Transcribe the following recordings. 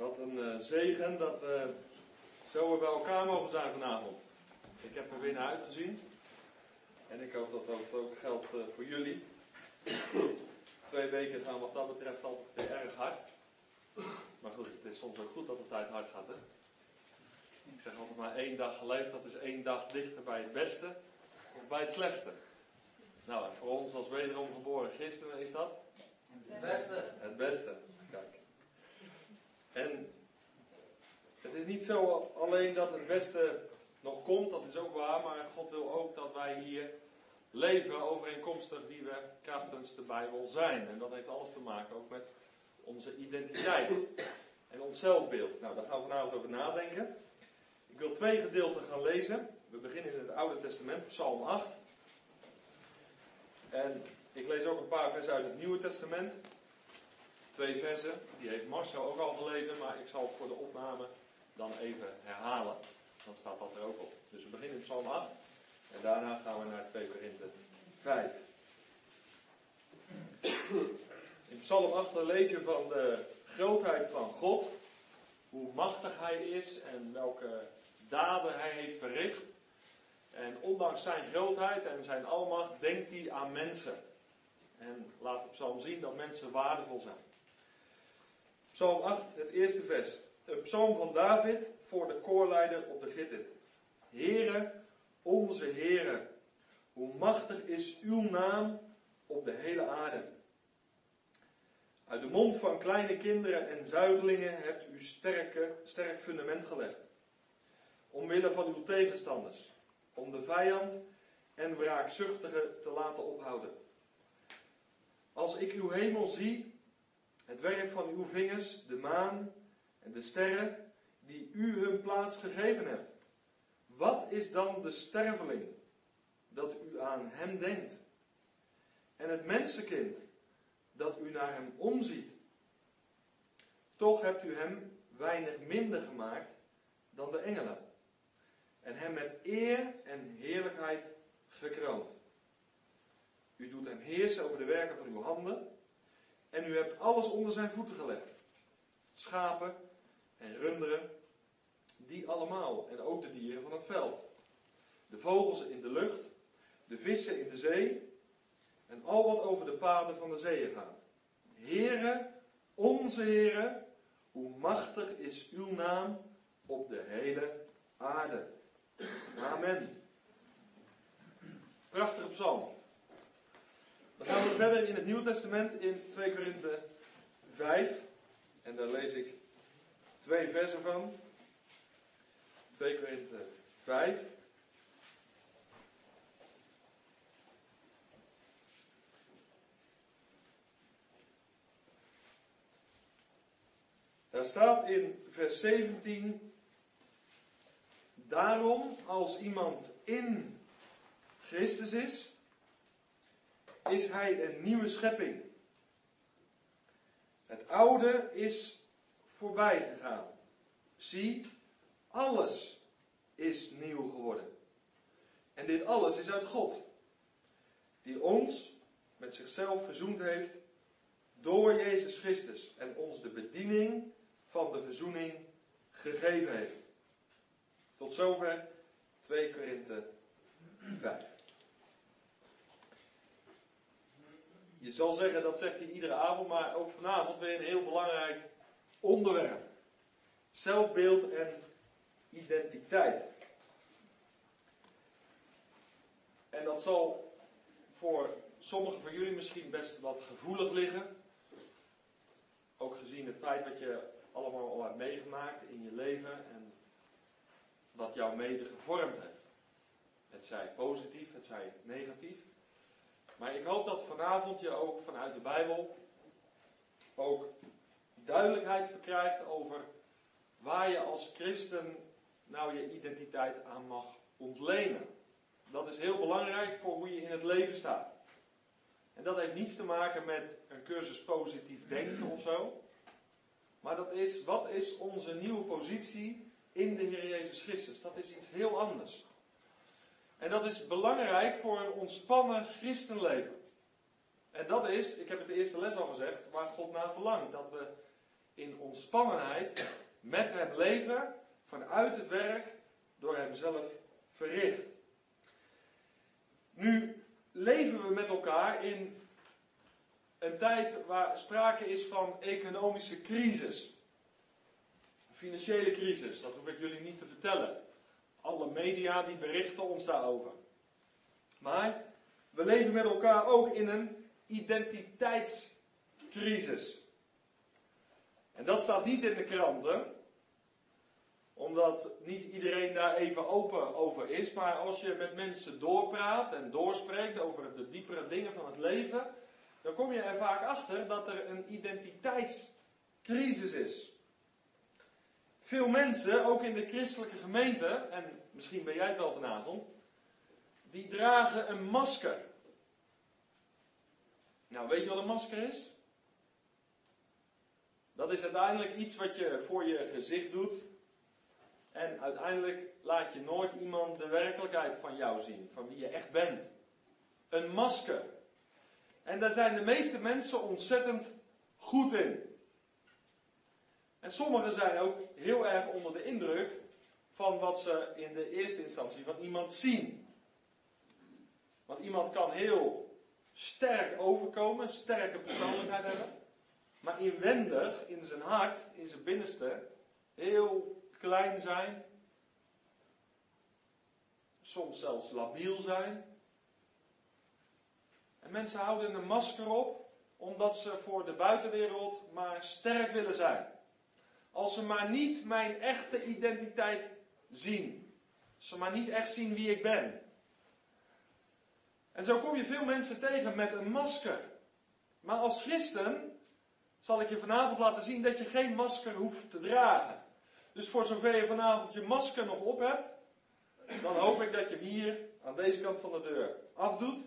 Wat een uh, zegen dat we zo bij elkaar mogen zijn vanavond. Ik heb er weer naar uitgezien. En ik hoop dat dat ook geldt uh, voor jullie. Twee weken gaan wat dat betreft altijd erg hard. Maar goed, het is soms ook goed dat de tijd hard gaat, hè? Ik zeg altijd maar één dag geleefd, dat is één dag dichter bij het beste of bij het slechtste. Nou, en voor ons als wederom geboren christenen is dat? Het beste. Het beste. En het is niet zo alleen dat het beste nog komt, dat is ook waar, maar God wil ook dat wij hier leven overeenkomstig wie we krachtens de Bijbel zijn. En dat heeft alles te maken ook met onze identiteit en ons zelfbeeld. Nou, daar gaan we vanavond over nadenken. Ik wil twee gedeelten gaan lezen. We beginnen in het Oude Testament, Psalm 8. En ik lees ook een paar versen uit het Nieuwe Testament. Twee versen, die heeft Marcel ook al gelezen, maar ik zal het voor de opname dan even herhalen. Dan staat dat er ook op. Dus we beginnen in Psalm 8 en daarna gaan we naar 2 Korinthe 5. In Psalm 8 lees je van de grootheid van God, hoe machtig Hij is en welke daden Hij heeft verricht. En ondanks zijn grootheid en zijn almacht denkt hij aan mensen. En laat op Psalm zien dat mensen waardevol zijn. Psalm 8, het eerste vers. Een psalm van David voor de koorleider op de Gittit. Here, onze Here, hoe machtig is uw naam op de hele aarde. Uit de mond van kleine kinderen en zuigelingen hebt u sterke, sterk fundament gelegd. Omwille van uw tegenstanders om de vijand en wraakzuchtige te laten ophouden. Als ik uw hemel zie, het werk van uw vingers, de maan en de sterren, die u hun plaats gegeven hebt. Wat is dan de sterveling dat u aan hem denkt? En het mensenkind dat u naar hem omziet. Toch hebt u hem weinig minder gemaakt dan de engelen en hem met eer en heerlijkheid gekroond. U doet hem heersen over de werken van uw handen en u hebt alles onder zijn voeten gelegd. Schapen en runderen, die allemaal en ook de dieren van het veld. De vogels in de lucht, de vissen in de zee en al wat over de paden van de zeeën gaat. Here, onze Here, hoe machtig is uw naam op de hele aarde. Amen. Prachtige psalm. Dan gaan we verder in het Nieuwe Testament in 2 Korinthe 5. En daar lees ik twee versen van. 2 Korinthe 5. Daar staat in vers 17 Daarom, als iemand in Christus is, is hij een nieuwe schepping. Het oude is voorbij gegaan. Zie, alles is nieuw geworden. En dit alles is uit God, die ons met zichzelf verzoend heeft door Jezus Christus en ons de bediening van de verzoening gegeven heeft. Tot zover 2 Korinthe 5. Je zal zeggen, dat zegt hij iedere avond, maar ook vanavond weer een heel belangrijk onderwerp. Zelfbeeld en identiteit. En dat zal voor sommigen van jullie misschien best wat gevoelig liggen. Ook gezien het feit dat je allemaal al hebt meegemaakt in je leven en wat jou mede gevormd heeft. Het zij positief, het zij negatief. Maar ik hoop dat vanavond je ook vanuit de Bijbel ook duidelijkheid verkrijgt over waar je als christen nou je identiteit aan mag ontlenen. Dat is heel belangrijk voor hoe je in het leven staat. En dat heeft niets te maken met een cursus positief denken of zo. Maar dat is, wat is onze nieuwe positie in de Heer Jezus Christus. Dat is iets heel anders. En dat is belangrijk voor een ontspannen christenleven. En dat is, ik heb het de eerste les al gezegd, waar God naar verlangt. Dat we in ontspannenheid met hem leven, vanuit het werk, door hemzelf verricht. Nu leven we met elkaar in een tijd waar sprake is van economische crisis. Financiële crisis, dat hoef ik jullie niet te vertellen. Alle media die berichten ons daarover. Maar we leven met elkaar ook in een identiteitscrisis. En dat staat niet in de kranten, omdat niet iedereen daar even open over is. Maar als je met mensen doorpraat en doorspreekt over de diepere dingen van het leven, dan kom je er vaak achter dat er een identiteitscrisis is. Veel mensen, ook in de christelijke gemeente, en misschien ben jij het wel vanavond, die dragen een masker. Nou, weet je wat een masker is? Dat is uiteindelijk iets wat je voor je gezicht doet. En uiteindelijk laat je nooit iemand de werkelijkheid van jou zien, van wie je echt bent. Een masker. En daar zijn de meeste mensen ontzettend goed in. En sommigen zijn ook heel erg onder de indruk van wat ze in de eerste instantie van iemand zien. Want iemand kan heel sterk overkomen, sterke persoonlijkheid hebben. Maar inwendig, in zijn hart, in zijn binnenste, heel klein zijn. Soms zelfs labiel zijn. En mensen houden een masker op omdat ze voor de buitenwereld maar sterk willen zijn. Als ze maar niet mijn echte identiteit zien. Als ze maar niet echt zien wie ik ben. En zo kom je veel mensen tegen met een masker. Maar als christen zal ik je vanavond laten zien dat je geen masker hoeft te dragen. Dus voor zover je vanavond je masker nog op hebt, dan hoop ik dat je hem hier aan deze kant van de deur afdoet.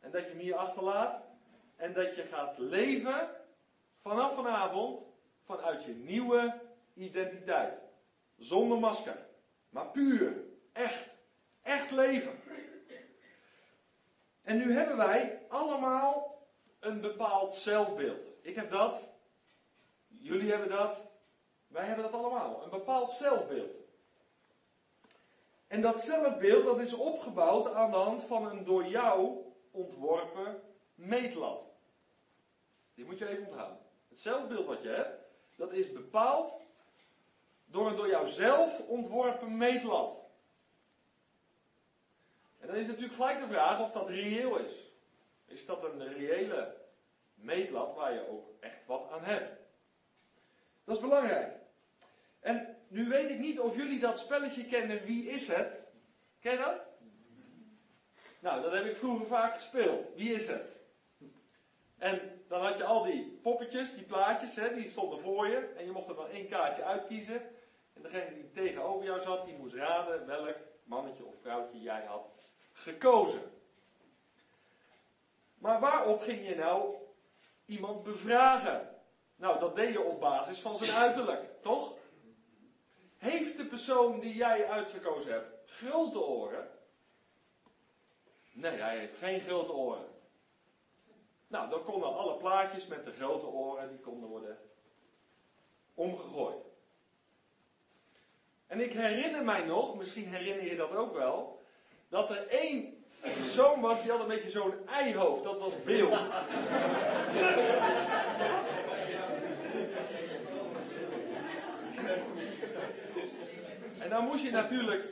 En dat je hem hier achterlaat. En dat je gaat leven vanaf vanavond vanuit je nieuwe identiteit. Zonder masker. Maar puur. Echt. Echt leven. En nu hebben wij allemaal een bepaald zelfbeeld. Ik heb dat. Jullie hebben dat. Wij hebben dat allemaal. Een bepaald zelfbeeld. En dat zelfbeeld dat is opgebouwd aan de hand van een door jou ontworpen meetlat. Die moet je even onthouden. Het zelfbeeld wat je hebt, dat is bepaald door een door jouzelf ontworpen meetlat. En dan is natuurlijk gelijk de vraag of dat reëel is. Is dat een reële meetlat waar je ook echt wat aan hebt? Dat is belangrijk. En nu weet ik niet of jullie dat spelletje kennen, wie is het? Ken je dat? Nou, dat heb ik vroeger vaak gespeeld. Wie is het? En dan had je al die poppetjes, die plaatjes, hè, die stonden voor je. En je mocht er dan één kaartje uitkiezen. En degene die tegenover jou zat, die moest raden welk mannetje of vrouwtje jij had gekozen. Maar waarop ging je nou iemand bevragen? Nou, dat deed je op basis van zijn uiterlijk, toch? Heeft de persoon die jij uitgekozen hebt grote oren? Nee, hij heeft geen grote oren. Nou, dan konden alle plaatjes met de grote oren, die konden worden omgegooid. En ik herinner mij nog, misschien herinner je dat ook wel, dat er één persoon was die had een beetje zo'n eihoofd. Dat was Bill. en dan moest je natuurlijk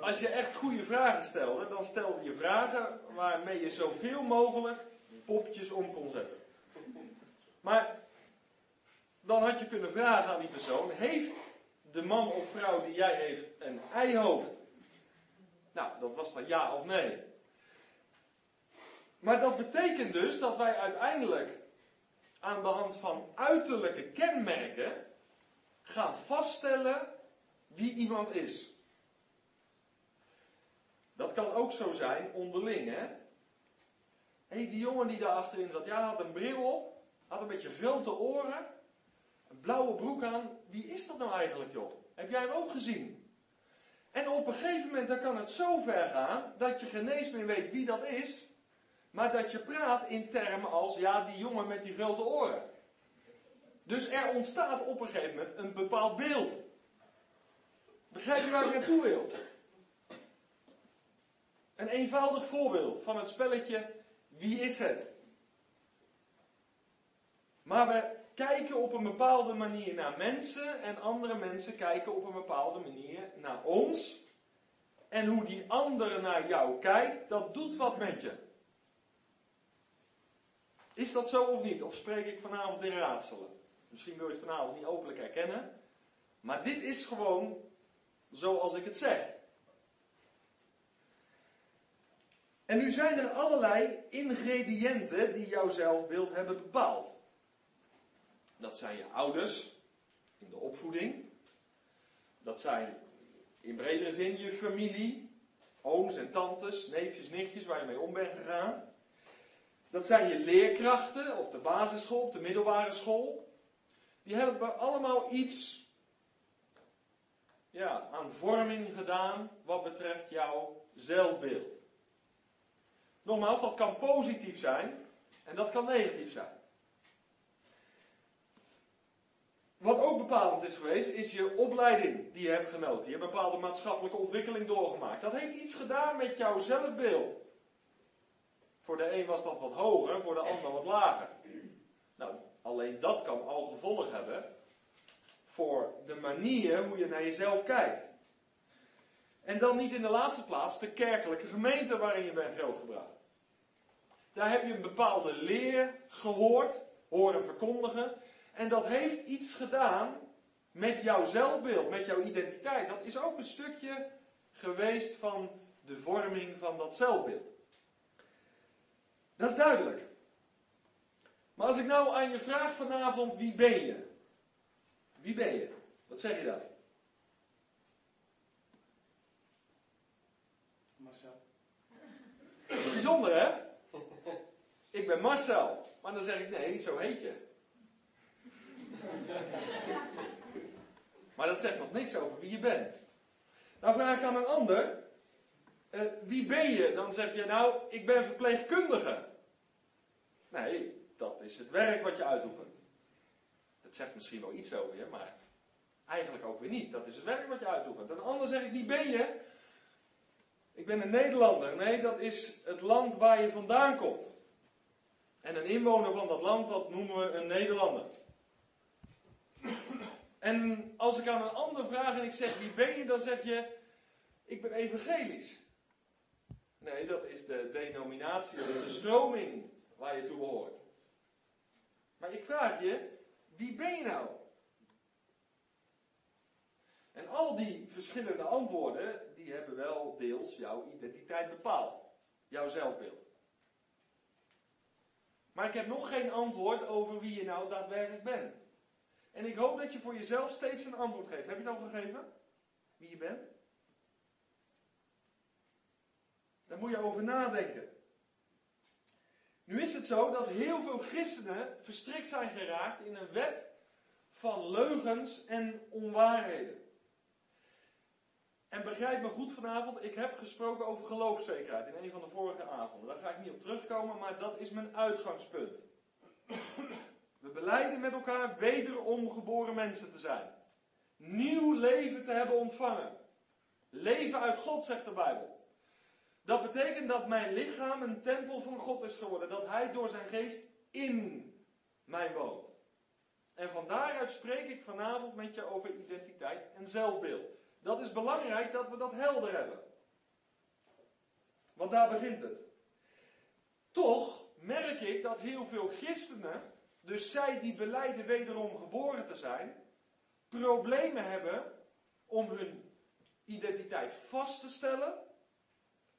als je echt goede vragen stelde, dan stelde je vragen waarmee je zoveel mogelijk popjes om kon zetten. Maar dan had je kunnen vragen aan die persoon, heeft de man of vrouw die jij heeft een eihoofd? Nou, dat was dan ja of nee. Maar dat betekent dus dat wij uiteindelijk aan de hand van uiterlijke kenmerken gaan vaststellen wie iemand is. Dat kan ook zo zijn onderling, hè. Hé, die jongen die daar achterin zat, ja, had een bril op, had een beetje grote oren, een blauwe broek aan. Wie is dat nou eigenlijk, joh? Heb jij hem ook gezien? En op een gegeven moment dan kan het zo ver gaan dat je geen weet wie dat is, maar dat je praat in termen als, ja, die jongen met die grote oren. Dus er ontstaat op een gegeven moment een bepaald beeld. Begrijp je waar ik naartoe wil? Een eenvoudig voorbeeld van het spelletje Wie is het? Maar we kijken op een bepaalde manier naar mensen en andere mensen kijken op een bepaalde manier naar ons. En hoe die andere naar jou kijkt, dat doet wat met je. Is dat zo of niet? Of spreek ik vanavond in raadselen? Misschien wil je het vanavond niet openlijk herkennen. Maar dit is gewoon zoals ik het zeg. En nu zijn er allerlei ingrediënten die jouw zelfbeeld hebben bepaald. Dat zijn je ouders in de opvoeding. Dat zijn in bredere zin je familie, ooms en tantes, neefjes, nichtjes waar je mee om bent gegaan. Dat zijn je leerkrachten op de basisschool, op de middelbare school. Die hebben allemaal iets ja, aan vorming gedaan wat betreft jouw zelfbeeld. Nogmaals, dat kan positief zijn en dat kan negatief zijn. Wat ook bepalend is geweest, is je opleiding die je hebt genoten. Je hebt een bepaalde maatschappelijke ontwikkeling doorgemaakt. Dat heeft iets gedaan met jouw zelfbeeld. Voor de een was dat wat hoger, voor de ander wat lager. Nou, alleen dat kan al gevolg hebben voor de manier hoe je naar jezelf kijkt. En dan niet in de laatste plaats de kerkelijke gemeente waarin je bent grootgebracht. Daar heb je een bepaalde leer gehoord, horen verkondigen. En dat heeft iets gedaan met jouw zelfbeeld, met jouw identiteit. Dat is ook een stukje geweest van de vorming van dat zelfbeeld. Dat is duidelijk. Maar als ik nou aan je vraag vanavond, wie ben je? Wie ben je? Wat zeg je dan? Marcel. Bijzonder hè? Ik ben Marcel. Maar dan zeg ik nee, zo heet je. Maar dat zegt nog niks over wie je bent. Nou vraag ik aan een ander. Uh, wie ben je? Dan zeg je nou, ik ben verpleegkundige. Nee, dat is het werk wat je uitoefent. Dat zegt misschien wel iets over je, maar eigenlijk ook weer niet. Dat is het werk wat je uitoefent. En een ander zeg ik, wie ben je? Ik ben een Nederlander. Nee, dat is het land waar je vandaan komt. En een inwoner van dat land, dat noemen we een Nederlander. En als ik aan een ander vraag en ik zeg wie ben je, dan zeg je ik ben evangelisch. Nee, dat is de denominatie, de stroming waar je toe behoort. Maar ik vraag je, wie ben je nou? En al die verschillende antwoorden, die hebben wel deels jouw identiteit bepaald. Jouw zelfbeeld. Maar ik heb nog geen antwoord over wie je nou daadwerkelijk bent. En ik hoop dat je voor jezelf steeds een antwoord geeft. Heb je het al gegeven? Wie je bent? Daar moet je over nadenken. Nu is het zo dat heel veel christenen verstrikt zijn geraakt in een web van leugens en onwaarheden. En begrijp me goed vanavond, ik heb gesproken over geloofszekerheid in een van de vorige avonden. Daar ga ik niet op terugkomen, maar dat is mijn uitgangspunt. We beleiden met elkaar wederom geboren mensen te zijn. Nieuw leven te hebben ontvangen. Leven uit God, zegt de Bijbel. Dat betekent dat mijn lichaam een tempel van God is geworden. Dat Hij door zijn geest in mij woont. En van daaruit spreek ik vanavond met je over identiteit en zelfbeeld. Dat is belangrijk dat we dat helder hebben. Want daar begint het. Toch merk ik dat heel veel christenen dus zij die beleiden wederom geboren te zijn, problemen hebben om hun identiteit vast te stellen,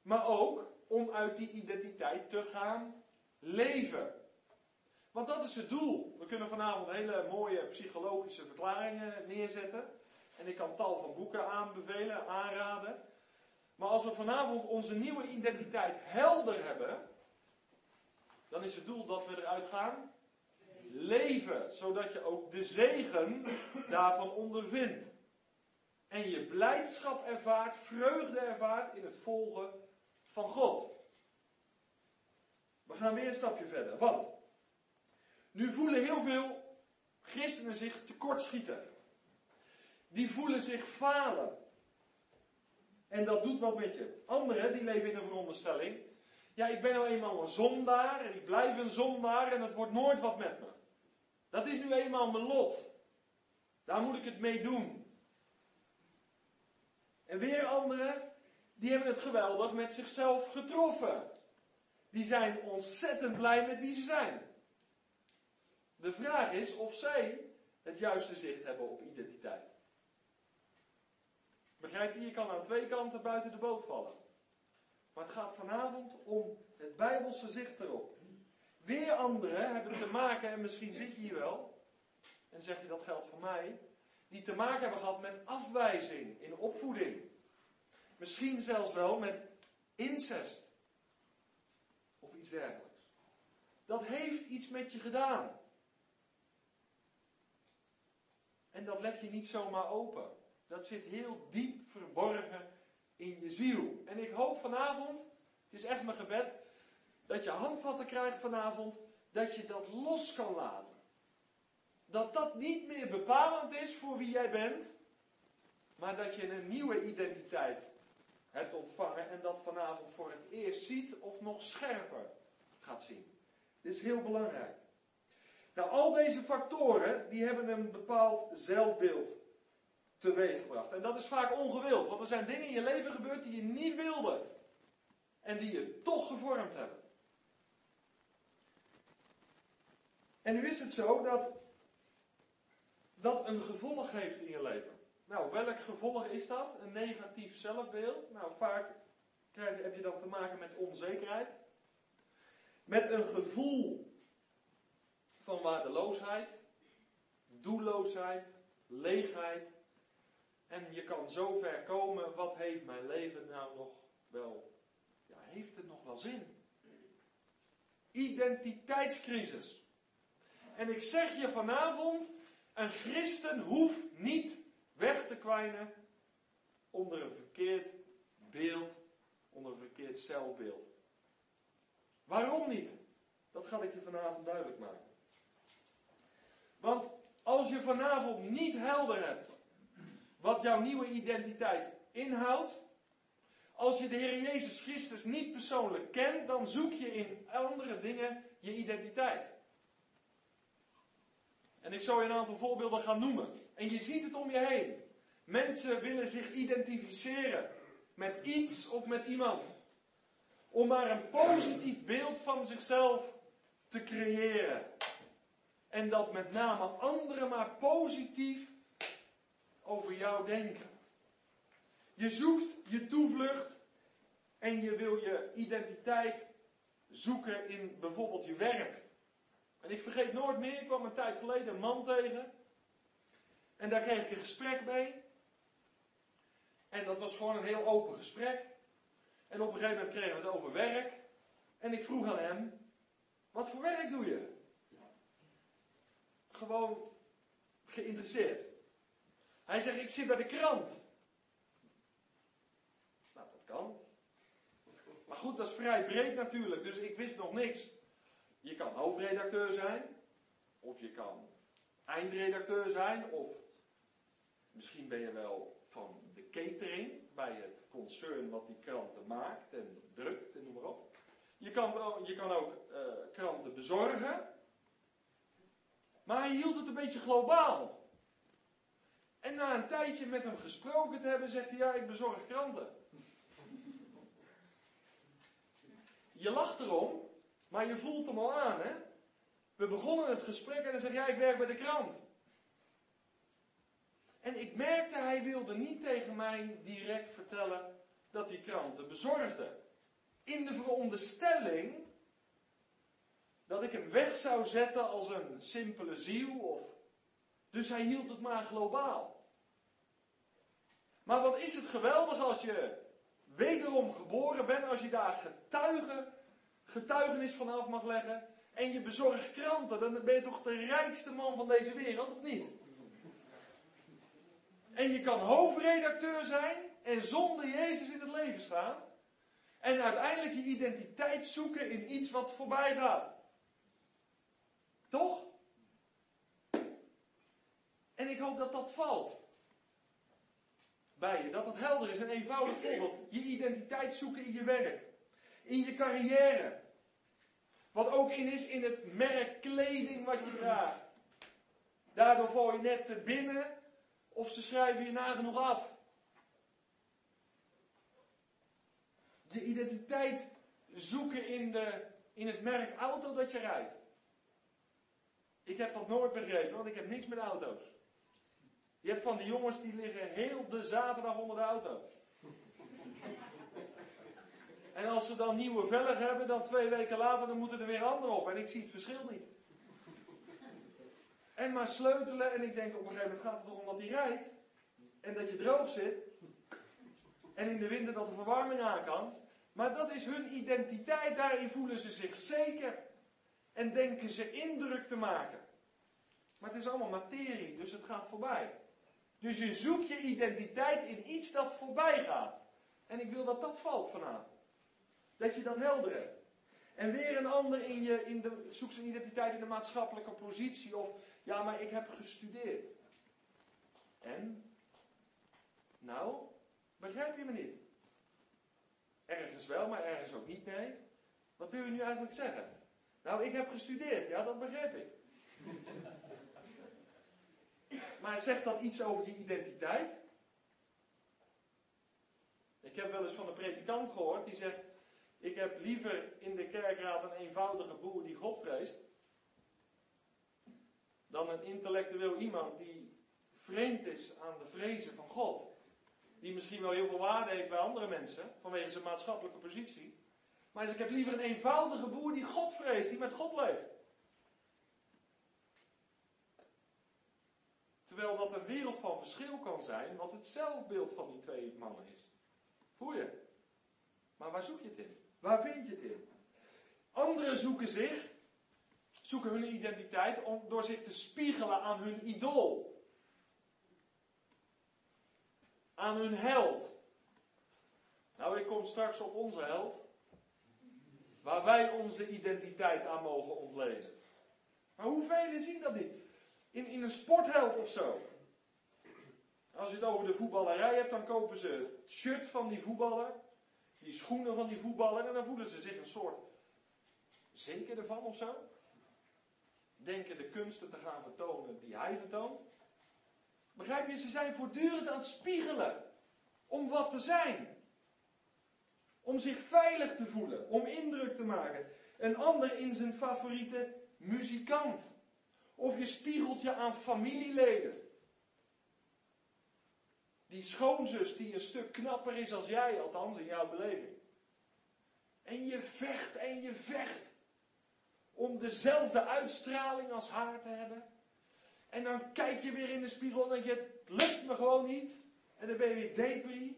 maar ook om uit die identiteit te gaan leven. Want dat is het doel. We kunnen vanavond hele mooie psychologische verklaringen neerzetten. En ik kan tal van boeken aanbevelen, aanraden. Maar als we vanavond onze nieuwe identiteit helder hebben, dan is het doel dat we eruit gaan leven, zodat je ook de zegen daarvan ondervindt. En je blijdschap ervaart, vreugde ervaart in het volgen van God. We gaan weer een stapje verder. Want nu voelen heel veel christenen zich tekortschieten. Die voelen zich falen. En dat doet wat met je. Anderen die leven in een veronderstelling. Ja, ik ben nou eenmaal een zondaar en ik blijf een zondaar en het wordt nooit wat met me. Dat is nu eenmaal mijn lot. Daar moet ik het mee doen. En weer anderen, die hebben het geweldig met zichzelf getroffen. Die zijn ontzettend blij met wie ze zijn. De vraag is of zij het juiste zicht hebben op identiteit. Begrijp je, je kan aan twee kanten buiten de boot vallen. Maar het gaat vanavond om het Bijbelse zicht erop. Weer anderen hebben te maken, en misschien zit je hier wel, en zeg je dat geldt voor mij, die te maken hebben gehad met afwijzing in opvoeding. Misschien zelfs wel met incest. Of iets dergelijks. Dat heeft iets met je gedaan. En dat leg je niet zomaar open. Dat zit heel diep verborgen in je ziel. En ik hoop vanavond, het is echt mijn gebed, dat je handvatten krijgt vanavond, dat je dat los kan laten. Dat dat niet meer bepalend is voor wie jij bent, maar dat je een nieuwe identiteit hebt ontvangen en dat vanavond voor het eerst ziet of nog scherper gaat zien. Dit is heel belangrijk. Nou, al deze factoren, die hebben een bepaald zelfbeeld teweeggebracht. En dat is vaak ongewild, want er zijn dingen in je leven gebeurd die je niet wilde. En die je toch gevormd hebben. En nu is het zo dat dat een gevolg heeft in je leven. Nou, welk gevolg is dat? Een negatief zelfbeeld? Nou, vaak krijg, heb je dan te maken met onzekerheid. Met een gevoel van waardeloosheid, doelloosheid, leegheid. En je kan zo ver komen, wat heeft mijn leven nou nog wel, ja, heeft het nog wel zin? Identiteitscrisis. En ik zeg je vanavond, een christen hoeft niet weg te kwijnen onder een verkeerd beeld, onder een verkeerd zelfbeeld. Waarom niet? Dat ga ik je vanavond duidelijk maken. Want als je vanavond niet helder hebt wat jouw nieuwe identiteit inhoudt, als je de Heer Jezus Christus niet persoonlijk kent, dan zoek je in andere dingen je identiteit. En ik zal je een aantal voorbeelden gaan noemen. En je ziet het om je heen. Mensen willen zich identificeren met iets of met iemand. Om maar een positief beeld van zichzelf te creëren. En dat met name anderen maar positief over jou denken. Je zoekt je toevlucht en je wil je identiteit zoeken in bijvoorbeeld je werk. En ik vergeet nooit meer, ik kwam een tijd geleden een man tegen. En daar kreeg ik een gesprek mee. En dat was gewoon een heel open gesprek. En op een gegeven moment kregen we het over werk. En ik vroeg aan hem, wat voor werk doe je? Gewoon geïnteresseerd. Hij zegt, ik zit bij de krant. Nou, dat kan. Maar goed, dat is vrij breed natuurlijk, dus ik wist nog niks. Je kan hoofdredacteur zijn, of je kan eindredacteur zijn, of misschien ben je wel van de catering bij het concern wat die kranten maakt en drukt en noem maar op. Je kan, je kan ook uh, kranten bezorgen. Maar hij hield het een beetje globaal. En na een tijdje met hem gesproken te hebben, zegt hij: Ja, ik bezorg kranten. Je lacht erom, maar je voelt hem al aan, hè? We begonnen het gesprek en hij zegt: Ja, ik werk bij de krant. En ik merkte, hij wilde niet tegen mij direct vertellen dat hij kranten bezorgde. In de veronderstelling dat ik hem weg zou zetten als een simpele ziel of. Dus hij hield het maar globaal. Maar wat is het geweldig als je wederom geboren bent, als je daar getuigen, getuigenis van af mag leggen en je bezorgt kranten, dan ben je toch de rijkste man van deze wereld, of niet? En je kan hoofdredacteur zijn en zonder Jezus in het leven staan. En uiteindelijk je identiteit zoeken in iets wat voorbij gaat. Toch? En ik hoop dat dat valt. Bij dat dat helder is. Een eenvoudig voorbeeld. Je identiteit zoeken in je werk. In je carrière. Wat ook in is in het merk kleding wat je draagt. Daardoor val je net te binnen of ze schrijven je nagenoeg af. Je identiteit zoeken in, de, in het merk auto dat je rijdt. Ik heb dat nooit begrepen, want ik heb niks met auto's. Je hebt van die jongens die liggen heel de zaterdag onder de auto. En als ze dan nieuwe velgen hebben, dan twee weken later, dan moeten er weer andere op. En ik zie het verschil niet. En maar sleutelen. En ik denk op een gegeven moment gaat het toch om dat hij rijdt. En dat je droog zit. En in de winter dat de verwarming aan kan. Maar dat is hun identiteit. Daarin voelen ze zich zeker. En denken ze indruk te maken. Maar het is allemaal materie, dus het gaat voorbij. Dus je zoekt je identiteit in iets dat voorbij gaat. En ik wil dat dat valt vanavond. Dat je dat helder hebt. En weer een ander in je, in de, zoek zijn identiteit in de maatschappelijke positie. Of, ja, maar ik heb gestudeerd. En? Nou, begrijp je me niet? Ergens wel, maar ergens ook niet, nee. Wat wil je nu eigenlijk zeggen? Nou, ik heb gestudeerd, ja, dat begrijp ik. Maar zegt dat iets over die identiteit? Ik heb wel eens van een predikant gehoord die zegt: Ik heb liever in de kerkraad een eenvoudige boer die God vreest, dan een intellectueel iemand die vreemd is aan de vrezen van God. Die misschien wel heel veel waarde heeft bij andere mensen, vanwege zijn maatschappelijke positie. Maar ik heb liever een eenvoudige boer die God vreest, die met God leeft. Terwijl dat een wereld van verschil kan zijn, wat het zelfbeeld van die twee mannen is. Voel je? Maar waar zoek je het in? Waar vind je het in? Anderen zoeken zich, zoeken hun identiteit om, door zich te spiegelen aan hun idool. Aan hun held. Nou, ik kom straks op onze held. Waar wij onze identiteit aan mogen ontleden. Maar hoeveel zien dat niet? In, in een sportheld of zo. Als je het over de voetballerij hebt, dan kopen ze het shirt van die voetballer. Die schoenen van die voetballer. En dan voelen ze zich een soort zeker ervan of zo. Denken de kunsten te gaan vertonen die hij vertoont. Begrijp je, ze zijn voortdurend aan het spiegelen. Om wat te zijn. Om zich veilig te voelen. Om indruk te maken. Een ander in zijn favoriete muzikant. Of je spiegelt je aan familieleden. Die schoonzus die een stuk knapper is als jij, althans in jouw beleving. En je vecht en je vecht om dezelfde uitstraling als haar te hebben. En dan kijk je weer in de spiegel en denk je, het lukt me gewoon niet. En dan ben je weer.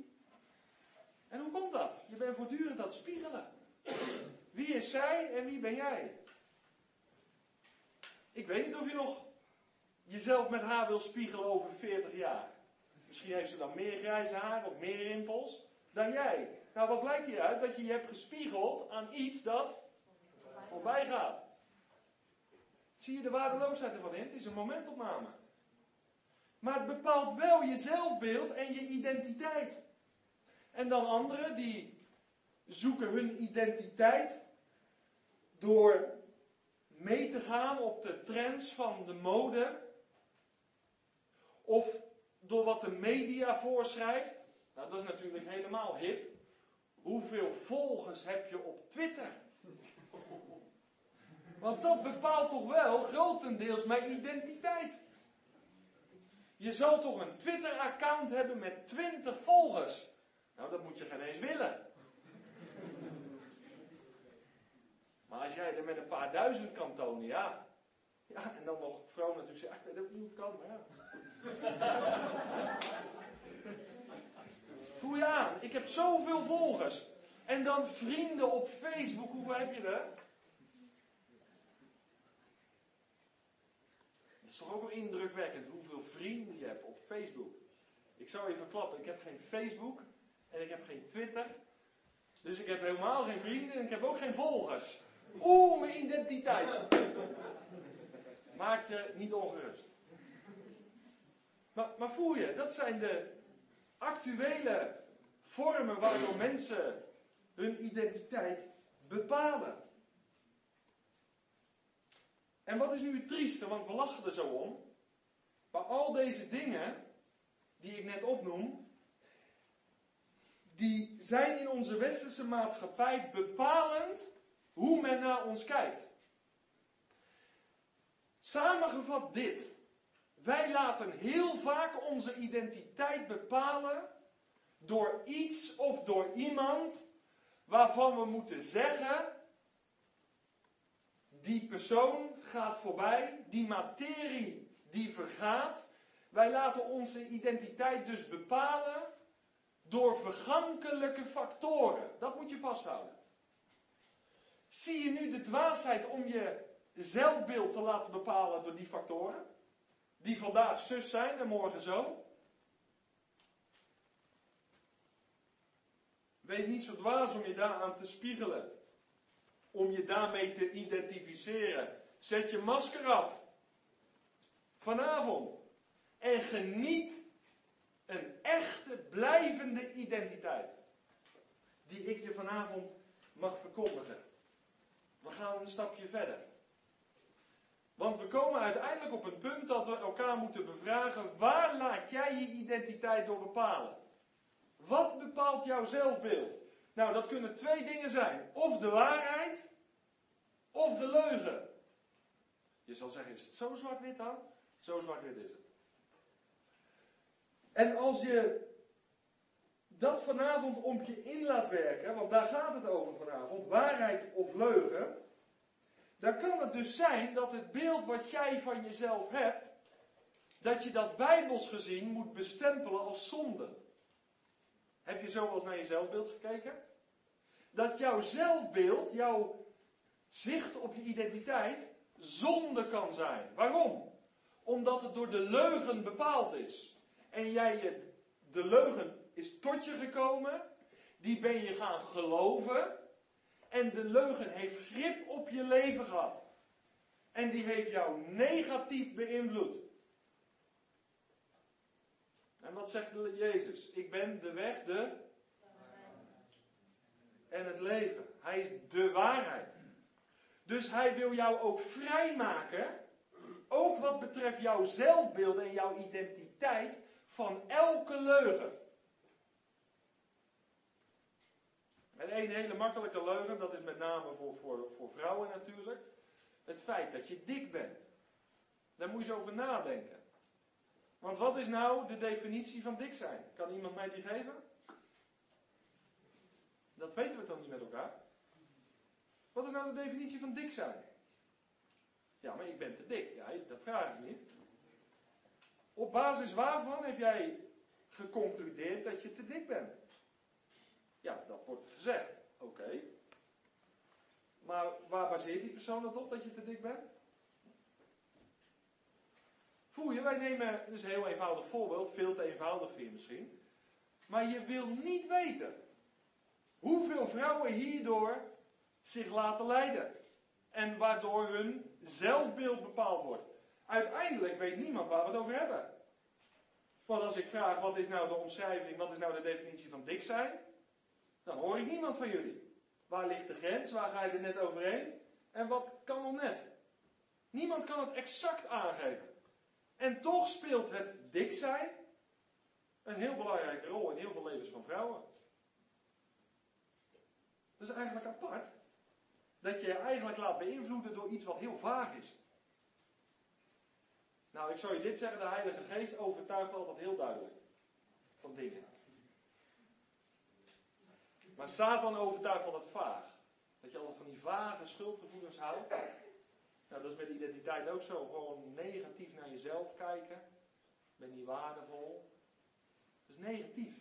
En hoe komt dat? Je bent voortdurend aan het spiegelen. Wie is zij en wie ben jij? Ik weet niet of je nog jezelf met haar wil spiegelen over 40 jaar. Misschien heeft ze dan meer grijze haar of meer rimpels dan jij. Nou, wat blijkt hieruit? Dat je je hebt gespiegeld aan iets dat voorbij gaat. Zie je de waardeloosheid ervan in? Het is een momentopname. Maar het bepaalt wel je zelfbeeld en je identiteit. En dan anderen die zoeken hun identiteit door mee te gaan op de trends van de mode. Of door wat de media voorschrijft. Nou, dat is natuurlijk helemaal hip. Hoeveel volgers heb je op Twitter? Want dat bepaalt toch wel grotendeels mijn identiteit. Je zal toch een Twitter-account hebben met 20 volgers? Nou, dat moet je geen eens willen. Maar als jij er met een paar duizend kan tonen, ja. Ja, en dan nog vrouw natuurlijk zeggen, niet hoe het kan, maar ja. Voel je aan, ik heb zoveel volgers. En dan vrienden op Facebook, hoeveel heb je er? Het is toch ook wel indrukwekkend hoeveel vrienden je hebt op Facebook. Ik zou even klappen, ik heb geen Facebook en ik heb geen Twitter. Dus ik heb helemaal geen vrienden en ik heb ook geen volgers. Oeh, mijn identiteit. Maak je niet ongerust. Maar, maar voel je, dat zijn de actuele vormen waardoor mensen hun identiteit bepalen. En wat is nu het trieste, want we lachen er zo om. Maar al deze dingen die ik net opnoem, die zijn in onze westerse maatschappij bepalend hoe men naar ons kijkt. Samengevat dit. Wij laten heel vaak onze identiteit bepalen door iets of door iemand waarvan we moeten zeggen, die persoon gaat voorbij, die materie die vergaat. Wij laten onze identiteit dus bepalen door vergankelijke factoren. Dat moet je vasthouden. Zie je nu de dwaasheid om je zelfbeeld te laten bepalen door die factoren? Die vandaag zus zijn en morgen zo? Wees niet zo dwaas om je daaraan te spiegelen. Om je daarmee te identificeren. Zet je masker af. Vanavond. En geniet een echte, blijvende identiteit. Die ik je vanavond mag verkondigen. Een stapje verder. Want we komen uiteindelijk op een punt dat we elkaar moeten bevragen: waar laat jij je identiteit door bepalen? Wat bepaalt jouw zelfbeeld? Nou, dat kunnen twee dingen zijn: of de waarheid, of de leugen. Je zal zeggen: is het zo zwart-wit dan? Zo zwart-wit is het. En als je dat vanavond om je in laat werken, want daar gaat het over vanavond, waarheid of leugen, dan kan het dus zijn dat het beeld wat jij van jezelf hebt, dat je dat bijbels gezien moet bestempelen als zonde. Heb je zo wel naar je zelfbeeld gekeken? Dat jouw zelfbeeld, jouw zicht op je identiteit, zonde kan zijn. Waarom? Omdat het door de leugen bepaald is. En jij de leugen is tot je gekomen, die ben je gaan geloven, en de leugen heeft grip op je leven gehad. En die heeft jou negatief beïnvloed. En wat zegt Jezus? Ik ben de weg, de. En het leven. Hij is de waarheid. Dus hij wil jou ook vrijmaken. Ook wat betreft jouw zelfbeeld en jouw identiteit. Van elke leugen. En één hele makkelijke leugen, dat is met name voor, voor, voor vrouwen natuurlijk. Het feit dat je dik bent. Daar moet je over nadenken. Want wat is nou de definitie van dik zijn? Kan iemand mij die geven? Dat weten we toch niet met elkaar? Wat is nou de definitie van dik zijn? Ja, maar ik ben te dik. Ja, dat vraag ik niet. Op basis waarvan heb jij geconcludeerd dat je te dik bent? Ja, dat wordt gezegd. Oké. Maar waar baseert die persoon dat op dat je te dik bent? Voel je, wij nemen, dus een heel eenvoudig voorbeeld, veel te eenvoudig voor je misschien. Maar je wil niet weten hoeveel vrouwen hierdoor zich laten leiden. En waardoor hun zelfbeeld bepaald wordt. Uiteindelijk weet niemand waar we het over hebben. Want als ik vraag wat is nou de omschrijving, wat is nou de definitie van dik zijn, dan hoor ik niemand van jullie. Waar ligt de grens? Waar ga je er net overheen? En wat kan nog net? Niemand kan het exact aangeven. En toch speelt het dik zijn een heel belangrijke rol in heel veel levens van vrouwen. Dat is eigenlijk apart. Dat je je eigenlijk laat beïnvloeden door iets wat heel vaag is. Nou, ik zou je dit zeggen, de Heilige Geest overtuigt altijd heel duidelijk van dingen. Maar Satan overtuigt van het vaag. Dat je altijd van die vage schuldgevoelens houdt. Nou, dat is met identiteit ook zo. Gewoon negatief naar jezelf kijken. Ben niet waardevol. Dat is negatief.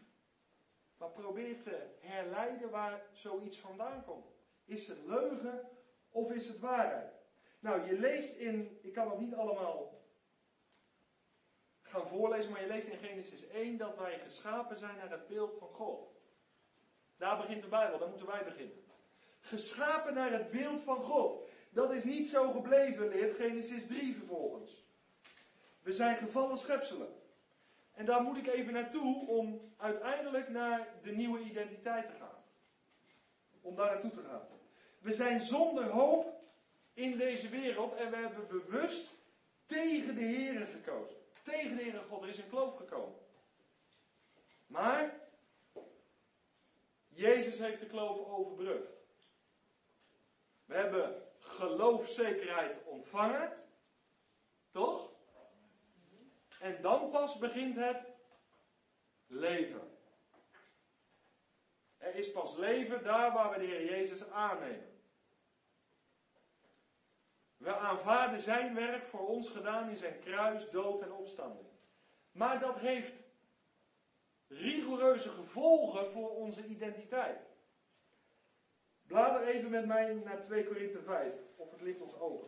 Maar probeer te herleiden waar zoiets vandaan komt. Is het leugen of is het waarheid? Nou, je leest in, ik kan het niet allemaal gaan voorlezen, maar je leest in Genesis 1 dat wij geschapen zijn naar het beeld van God. Daar begint de Bijbel, daar moeten wij beginnen. Geschapen naar het beeld van God. Dat is niet zo gebleven, leert Genesis 3 vervolgens. We zijn gevallen schepselen. En daar moet ik even naartoe om uiteindelijk naar de nieuwe identiteit te gaan. Om daar naartoe te gaan. We zijn zonder hoop in deze wereld en we hebben bewust tegen de Heer gekozen. Tegen de Heere God. Er is een kloof gekomen. Maar Jezus heeft de kloof overbrugd. We hebben geloofzekerheid ontvangen. Toch? En dan pas begint het leven. Er is pas leven daar waar we de Heer Jezus aannemen. We aanvaarden zijn werk voor ons gedaan in zijn kruis, dood en opstanding. Maar dat heeft rigoureuze gevolgen voor onze identiteit. Blader even met mij naar 2 Korinthe 5, of het ligt nog open.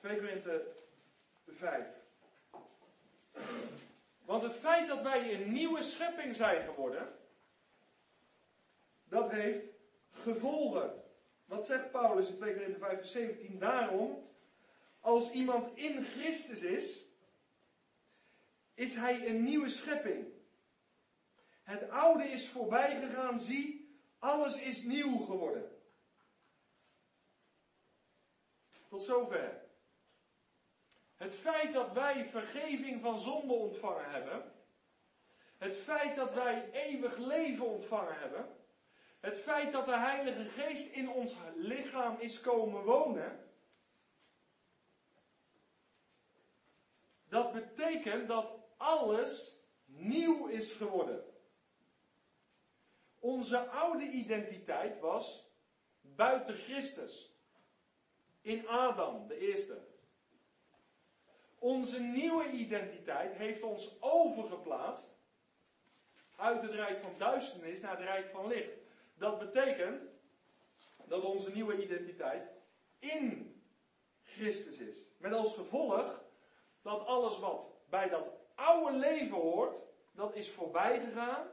2 Korinthe 5. Want het feit dat wij een nieuwe schepping zijn geworden, dat heeft gevolgen. Wat zegt Paulus in 2 Korinthe 5 vers 17? Daarom, als iemand in Christus is, is hij een nieuwe schepping. Het oude is voorbij gegaan, zie, alles is nieuw geworden. Tot zover. Het feit dat wij vergeving van zonde ontvangen hebben, het feit dat wij eeuwig leven ontvangen hebben, het feit dat de Heilige Geest in ons lichaam is komen wonen, dat betekent dat alles nieuw is geworden. Onze oude identiteit was buiten Christus. In Adam, de eerste. Onze nieuwe identiteit heeft ons overgeplaatst uit het rijk van duisternis naar het rijk van licht. Dat betekent dat onze nieuwe identiteit in Christus is. Met als gevolg dat alles wat bij dat oude leven hoort, dat is voorbij gegaan.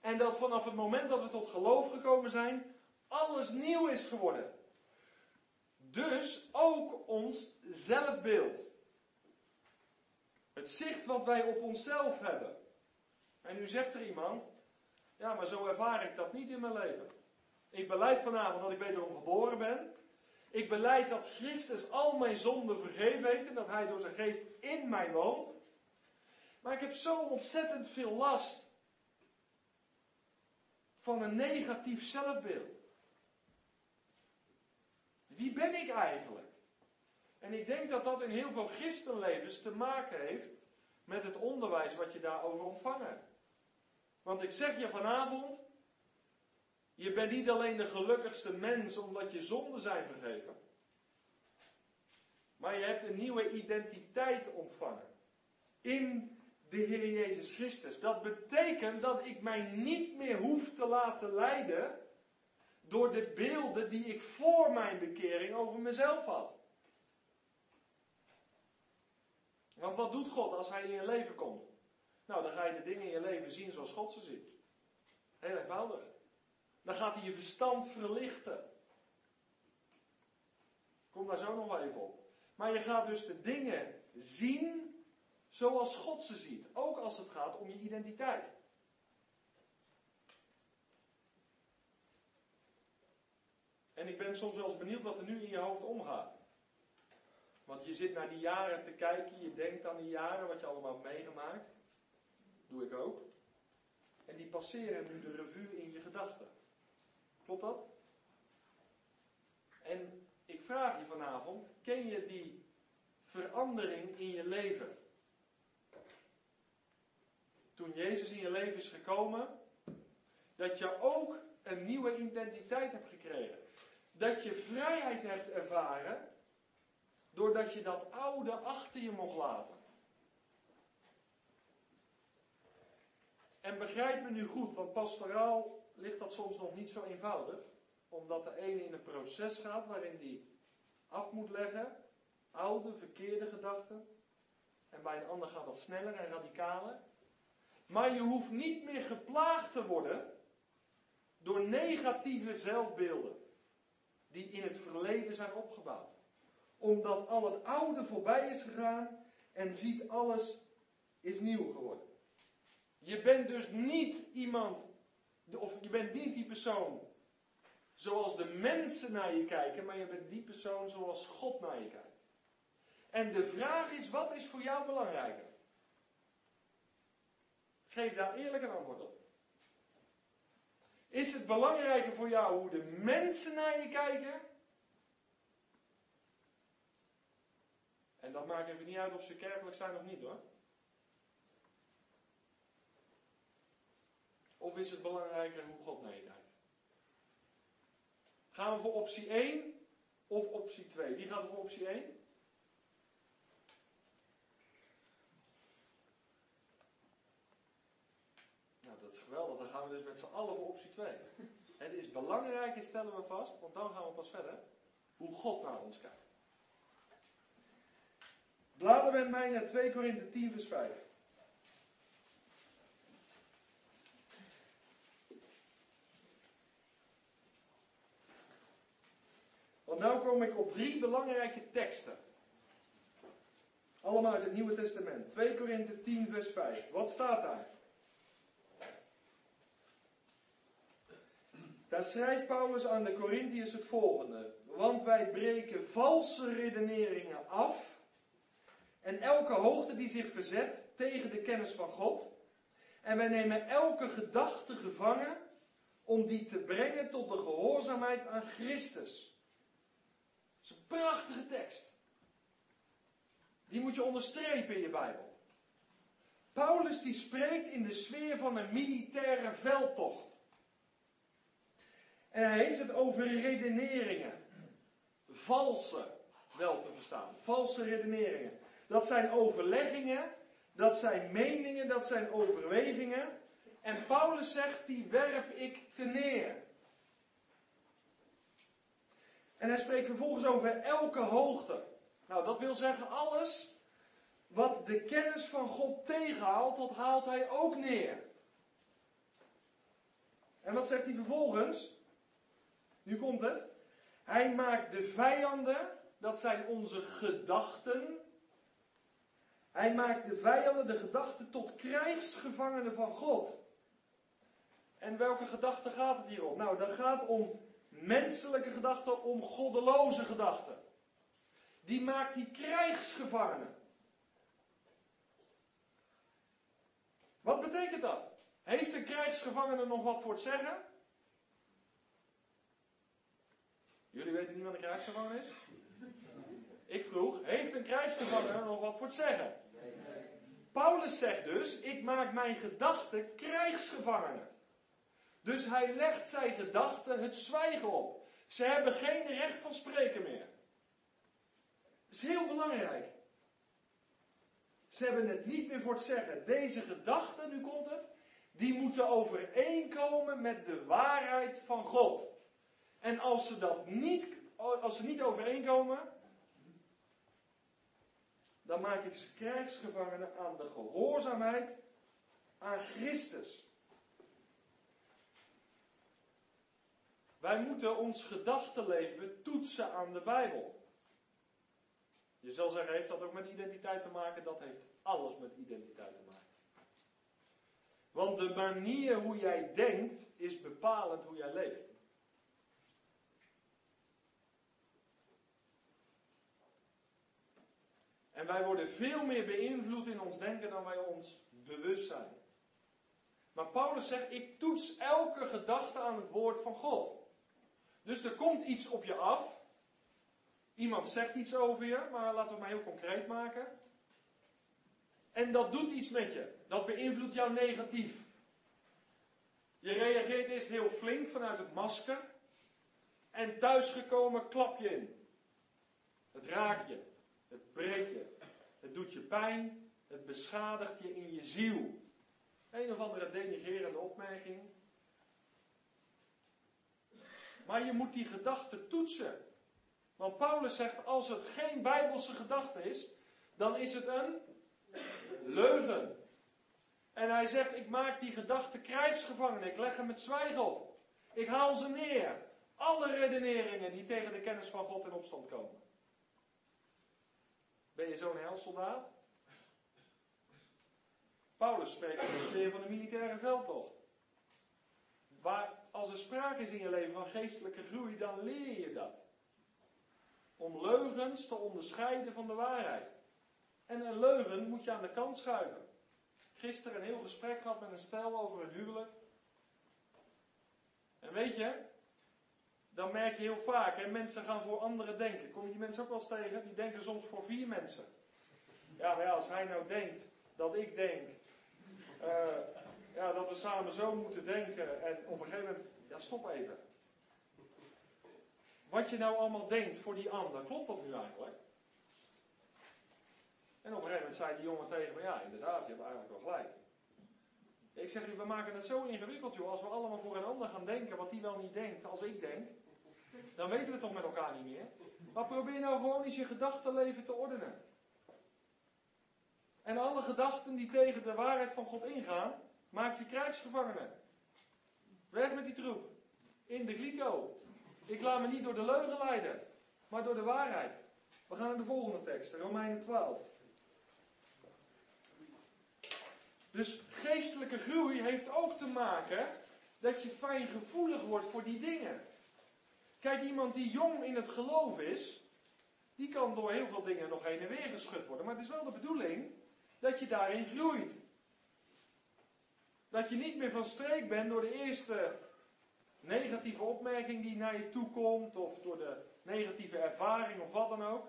En dat vanaf het moment dat we tot geloof gekomen zijn, alles nieuw is geworden. Dus ook ons zelfbeeld. Het zicht wat wij op onszelf hebben. En nu zegt er iemand, ja maar zo ervaar ik dat niet in mijn leven. Ik beleid vanavond dat ik wederom geboren ben. Ik beleid dat Christus al mijn zonden vergeven heeft en dat Hij door zijn geest in mij woont. Maar ik heb zo ontzettend veel last van een negatief zelfbeeld. Wie ben ik eigenlijk? En ik denk dat dat in heel veel christenlevens te maken heeft met het onderwijs wat je daarover ontvangen. Want ik zeg je vanavond, je bent niet alleen de gelukkigste mens omdat je zonden zijn vergeven. Maar je hebt een nieuwe identiteit ontvangen. In de Heer Jezus Christus. Dat betekent dat ik mij niet meer hoef te laten leiden door de beelden die ik voor mijn bekering over mezelf had. Want wat doet God als Hij in je leven komt? Nou, dan ga je de dingen in je leven zien zoals God ze ziet. Heel eenvoudig. Dan gaat hij je verstand verlichten. Kom daar zo nog wel even op. Maar je gaat dus de dingen zien zoals God ze ziet. Ook als het gaat om je identiteit. En ik ben soms wel eens benieuwd wat er nu in je hoofd omgaat. Want je zit naar die jaren te kijken, je denkt aan die jaren, wat je allemaal hebt meegemaakt. Doe ik ook. En die passeren nu de revue in je gedachten. Klopt dat? En ik vraag je vanavond, ken je die verandering in je leven? Toen Jezus in je leven is gekomen, dat je ook een nieuwe identiteit hebt gekregen. Dat je vrijheid hebt ervaren, doordat je dat oude achter je mocht laten. En begrijp me nu goed, want pastoraal ligt dat soms nog niet zo eenvoudig. Omdat de ene in een proces gaat waarin die af moet leggen. Oude, verkeerde gedachten. En bij een ander gaat dat sneller en radicaler. Maar je hoeft niet meer geplaagd te worden door negatieve zelfbeelden die in het verleden zijn opgebouwd. omdat al het oude voorbij is gegaan en ziet alles is nieuw geworden. Je bent dus niet iemand, of je bent niet die persoon zoals de mensen naar je kijken, maar je bent die persoon zoals God naar je kijkt. En de vraag is, wat is voor jou belangrijker? Geef daar eerlijk een antwoord op. Is het belangrijker voor jou hoe de mensen naar je kijken? En dat maakt even niet uit of ze kerkelijk zijn of niet hoor. Of is het belangrijker hoe God kijkt? Gaan we voor optie 1 of optie 2? Wie gaat er voor optie 1? Nou, dat is geweldig. Dan gaan we dus met z'n allen voor optie 2. Het is belangrijk, stellen we vast, want dan gaan we pas verder, hoe God naar ons kijkt. Blader met mij naar 2 Korinthe 10 vers 5. Want nu kom ik op drie belangrijke teksten. Allemaal uit het Nieuwe Testament. 2 Korinthe 10 vers 5. Wat staat daar? Daar schrijft Paulus aan de Corinthiërs het volgende. Want wij breken valse redeneringen af en elke hoogte die zich verzet tegen de kennis van God. En wij nemen elke gedachte gevangen om die te brengen tot de gehoorzaamheid aan Christus. Is een prachtige tekst. Die moet je onderstrepen in je Bijbel. Paulus die spreekt in de sfeer van een militaire veldtocht. En hij heeft het over redeneringen. Valse, wel te verstaan. Valse redeneringen. Dat zijn overleggingen, dat zijn meningen, dat zijn overwegingen. En Paulus zegt, die werp ik te neer. En hij spreekt vervolgens over elke hoogte. Nou, dat wil zeggen alles wat de kennis van God tegenhaalt, dat haalt hij ook neer. En wat zegt hij vervolgens? Nu komt het. Hij maakt de vijanden, dat zijn onze gedachten. Hij maakt de vijanden, de gedachten, tot krijgsgevangenen van God. En welke gedachten gaat het hier om? Nou, dat gaat om menselijke gedachten, om goddeloze gedachten. Die maakt die krijgsgevangenen. Wat betekent dat? Heeft een krijgsgevangene nog wat voor het zeggen? Jullie weten niet wat een krijgsgevangene is? Ik vroeg, heeft een krijgsgevangene nog wat voor het zeggen? Paulus zegt dus, ik maak mijn gedachten krijgsgevangenen. Dus hij legt zijn gedachten het zwijgen op. Ze hebben geen recht van spreken meer. Dat is heel belangrijk. Ze hebben het niet meer voor het zeggen. Deze gedachten, nu komt het, die moeten overeenkomen met de waarheid van God. En als ze dat niet, als ze niet overeenkomen, dan maak ik ze krijgsgevangenen aan de gehoorzaamheid aan Christus. Wij moeten ons gedachtenleven toetsen aan de Bijbel. Je zal zeggen, heeft dat ook met identiteit te maken? Dat heeft alles met identiteit te maken. Want de manier hoe jij denkt is bepalend hoe jij leeft. En wij worden veel meer beïnvloed in ons denken dan wij ons bewust zijn. Maar Paulus zegt, ik toets elke gedachte aan het woord van God. Dus er komt iets op je af. Iemand zegt iets over je, maar laten we het maar heel concreet maken. En dat doet iets met je. Dat beïnvloedt jou negatief. Je reageert eerst heel flink vanuit het masker. En thuisgekomen klap je in. Het raakt je. Het breekt je. Het doet je pijn. Het beschadigt je in je ziel. Een of andere denigerende opmerking. Maar je moet die gedachte toetsen. Want Paulus zegt, als het geen bijbelse gedachte is, dan is het een leugen. En hij zegt, ik maak die gedachte krijgsgevangen. Ik leg hem met zwijgen op. Ik haal ze neer. Alle redeneringen die tegen de kennis van God in opstand komen. Ben je zo'n helsoldaat? Paulus spreekt over de sfeer van de militaire veldtocht. Waar als er sprake is in je leven van geestelijke groei, dan leer je dat. Om leugens te onderscheiden van de waarheid. En een leugen moet je aan de kant schuiven. Gisteren een heel gesprek gehad met een stel over een huwelijk. En weet je, dan merk je heel vaak, hè, mensen gaan voor anderen denken. Kom je die mensen ook wel eens tegen? Die denken soms voor vier mensen. Ja, maar als hij nou denkt dat ik denk uh, ja, dat we samen zo moeten denken en op een gegeven moment, ja stop even. Wat je nou allemaal denkt voor die ander, klopt dat nu eigenlijk? En op een gegeven moment zei die jongen tegen me, ja inderdaad, je hebt eigenlijk wel gelijk. Ik zeg, we maken het zo ingewikkeld joh, als we allemaal voor een ander gaan denken wat die wel niet denkt als ik denk. Dan weten we het toch met elkaar niet meer. Maar probeer nou gewoon eens je gedachtenleven te ordenen. En alle gedachten die tegen de waarheid van God ingaan, maak je krijgsgevangenen. Weg met die troep. In de gliko. Ik laat me niet door de leugen leiden, maar door de waarheid. We gaan naar de volgende tekst, Romeinen 12. Dus geestelijke groei heeft ook te maken dat je fijngevoelig wordt voor die dingen. Kijk, iemand die jong in het geloof is, die kan door heel veel dingen nog heen en weer geschud worden. Maar het is wel de bedoeling dat je daarin groeit. Dat je niet meer van streek bent door de eerste negatieve opmerking die naar je toe komt, of door de negatieve ervaring of wat dan ook.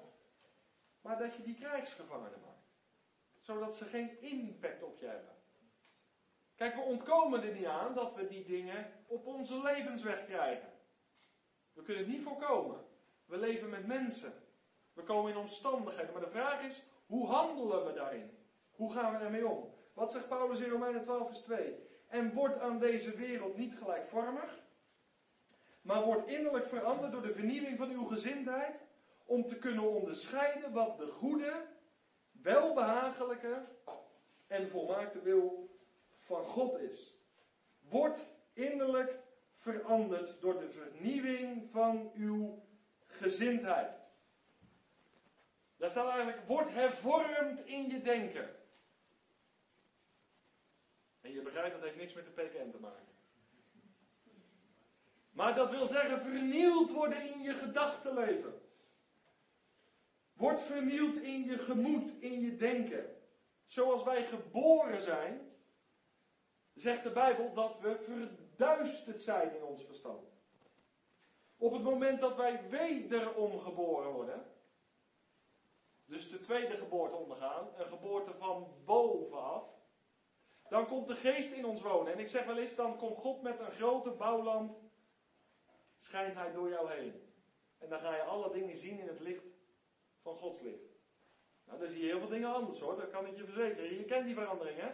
Maar dat je die krijgsgevangenen maakt. Zodat ze geen impact op je hebben. Kijk, we ontkomen er niet aan dat we die dingen op onze levensweg krijgen. We kunnen het niet voorkomen. We leven met mensen. We komen in omstandigheden. Maar de vraag is, hoe handelen we daarin? Hoe gaan we daarmee om? Wat zegt Paulus in Romeinen 12 vers 2? En wordt aan deze wereld niet gelijkvormig, maar wordt innerlijk veranderd door de vernieuwing van uw gezindheid, om te kunnen onderscheiden wat de goede, welbehagelijke en volmaakte wil van God is. Wordt innerlijk veranderd door de vernieuwing van uw gezindheid. Daar staat eigenlijk, wordt hervormd in je denken. Je begrijpt, dat heeft niks met de PKN te maken. Maar dat wil zeggen vernield worden in je gedachtenleven. Wordt vernield in je gemoed, in je denken. Zoals wij geboren zijn, zegt de Bijbel dat we verduisterd zijn in ons verstand. Op het moment dat wij wederom geboren worden, dus de tweede geboorte ondergaan, een geboorte van bovenaf, dan komt de geest in ons wonen. En ik zeg wel eens, dan komt God met een grote bouwlamp, schijnt hij door jou heen. En dan ga je alle dingen zien in het licht van Gods licht. Nou, dan zie je heel veel dingen anders hoor, dat kan ik je verzekeren. Je kent die verandering hè?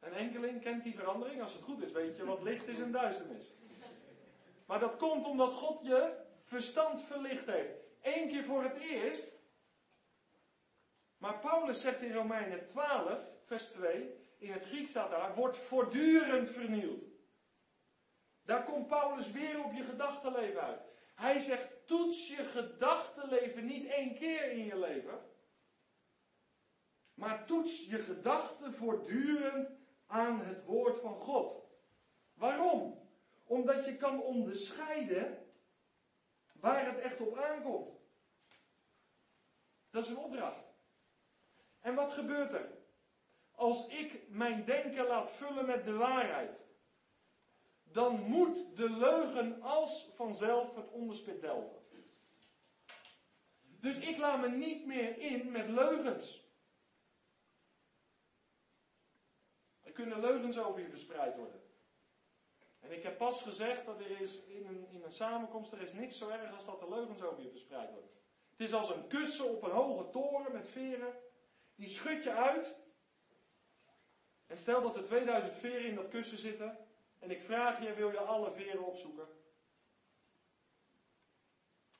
Een enkeling kent die verandering. Als het goed is, weet je wat licht is en duisternis. Maar dat komt omdat God je verstand verlicht heeft. Eén keer voor het eerst maar Paulus zegt in Romeinen 12, vers 2, in het Grieks staat daar, wordt voortdurend vernieuwd. Daar komt Paulus weer op je gedachtenleven uit. Hij zegt, toets je gedachtenleven niet één keer in je leven. Maar toets je gedachten voortdurend aan het woord van God. Waarom? Omdat je kan onderscheiden waar het echt op aankomt. Dat is een opdracht. En wat gebeurt er? Als ik mijn denken laat vullen met de waarheid, dan moet de leugen als vanzelf het onderspit delven. Dus ik laat me niet meer in met leugens. Er kunnen leugens over je verspreid worden. En ik heb pas gezegd dat er is in een, in een samenkomst, er is niks zo erg als dat er leugens over je verspreid worden. Het is als een kussen op een hoge toren met veren. Die schud je uit. En stel dat er 2000 veren in dat kussen zitten. En ik vraag je, wil je alle veren opzoeken?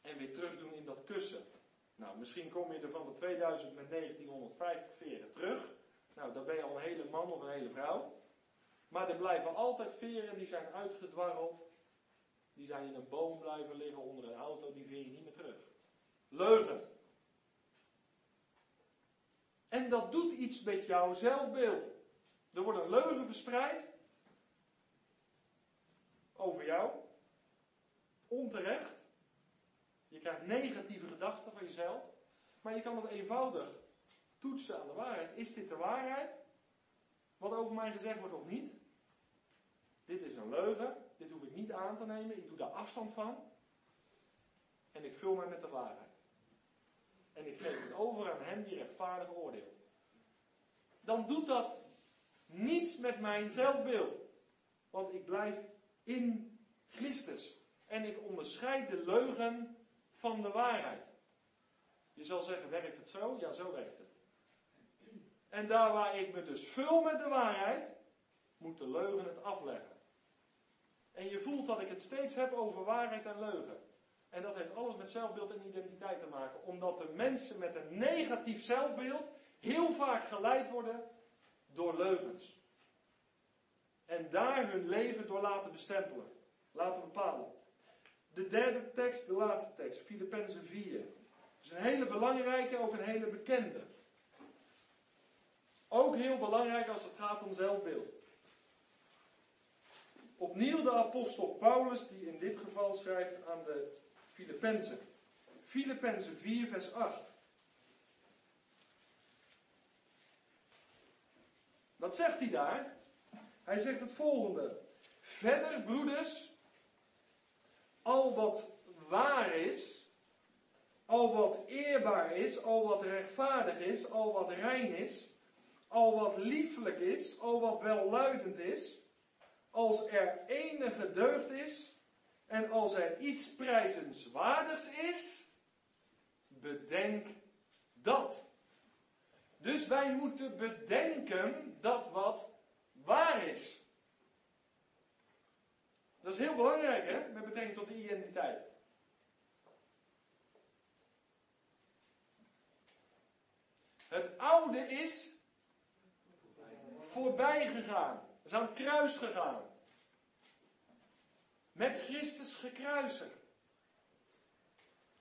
En weer terug doen in dat kussen. Nou, misschien kom je er van de 2000 met 1950 veren terug. Nou, dan ben je al een hele man of een hele vrouw. Maar er blijven altijd veren die zijn uitgedwarreld. Die zijn in een boom blijven liggen onder een auto, die veer je niet meer terug. leugen. En dat doet iets met jouw zelfbeeld. Er wordt een leugen verspreid over jou, onterecht. Je krijgt negatieve gedachten van jezelf, maar je kan het eenvoudig toetsen aan de waarheid. Is dit de waarheid? Wat over mij gezegd wordt of niet? Dit is een leugen, dit hoef ik niet aan te nemen, ik doe daar afstand van. En ik vul mij met de waarheid. En ik geef het over aan hem die rechtvaardig oordeelt. Dan doet dat niets met mijn zelfbeeld. Want ik blijf in Christus. En ik onderscheid de leugen van de waarheid. Je zal zeggen, werkt het zo? Ja, zo werkt het. En daar waar ik me dus vul met de waarheid, moet de leugen het afleggen. En je voelt dat ik het steeds heb over waarheid en leugen. En dat heeft alles met zelfbeeld en identiteit te maken. Omdat de mensen met een negatief zelfbeeld heel vaak geleid worden door leugens. En daar hun leven door laten bestempelen. Laten bepalen. De derde tekst, de laatste tekst, Filippenzen 4. Dat is een hele belangrijke, ook een hele bekende. Ook heel belangrijk als het gaat om zelfbeeld. Opnieuw de apostel Paulus, die in dit geval schrijft aan de Filippenzen. Filippenzen 4, vers 8. Wat zegt hij daar? Hij zegt het volgende. Verder, broeders, al wat waar is, al wat eerbaar is, al wat rechtvaardig is, al wat rein is, al wat lieflijk is, al wat welluidend is, als er enige deugd is en als er iets prijzenswaardigs is, bedenk dat. Dus wij moeten bedenken dat wat waar is. Dat is heel belangrijk, hè, met betrekking tot de identiteit. Het oude is voorbij gegaan. Is aan het kruis gegaan. Met Christus gekruisigd.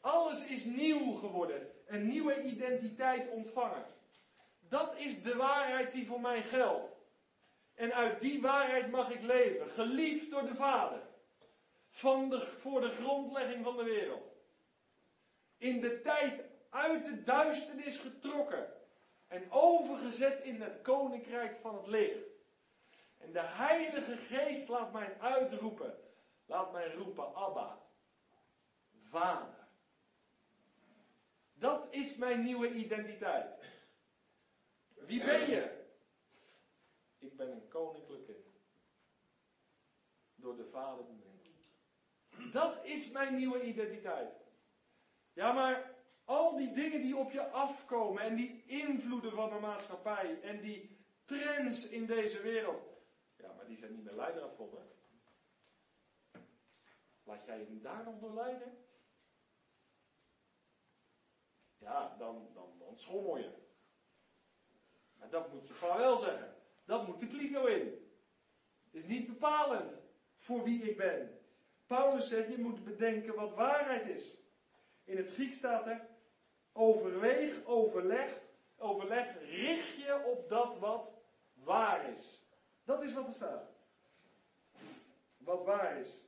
Alles is nieuw geworden. Een nieuwe identiteit ontvangen. Dat is de waarheid die voor mij geldt. En uit die waarheid mag ik leven. Geliefd door de Vader. Van de, voor de grondlegging van de wereld. In de tijd uit de duisternis getrokken. En overgezet in het koninkrijk van het licht. En de Heilige Geest laat mij uitroepen. Laat mij roepen, Abba. Vader. Dat is mijn nieuwe identiteit. Wie ben je? Ik ben een koninklijk kind. Door de Vader bemind. Dat is mijn nieuwe identiteit. Ja, maar al die dingen die op je afkomen en die invloeden van de maatschappij en die trends in deze wereld. Ja, maar die zijn niet meer God, hè? Laat jij je daar nog door leiden? Ja, dan, dan, dan schommel je. Maar dat moet je gewoon wel zeggen. Dat moet de kliko in. Is niet bepalend voor wie ik ben. Paulus zegt, je moet bedenken wat waarheid is. In het Griek staat er, overweeg, overleg, overleg, richt je op dat wat waar is. Dat is wat er staat. Wat waar is.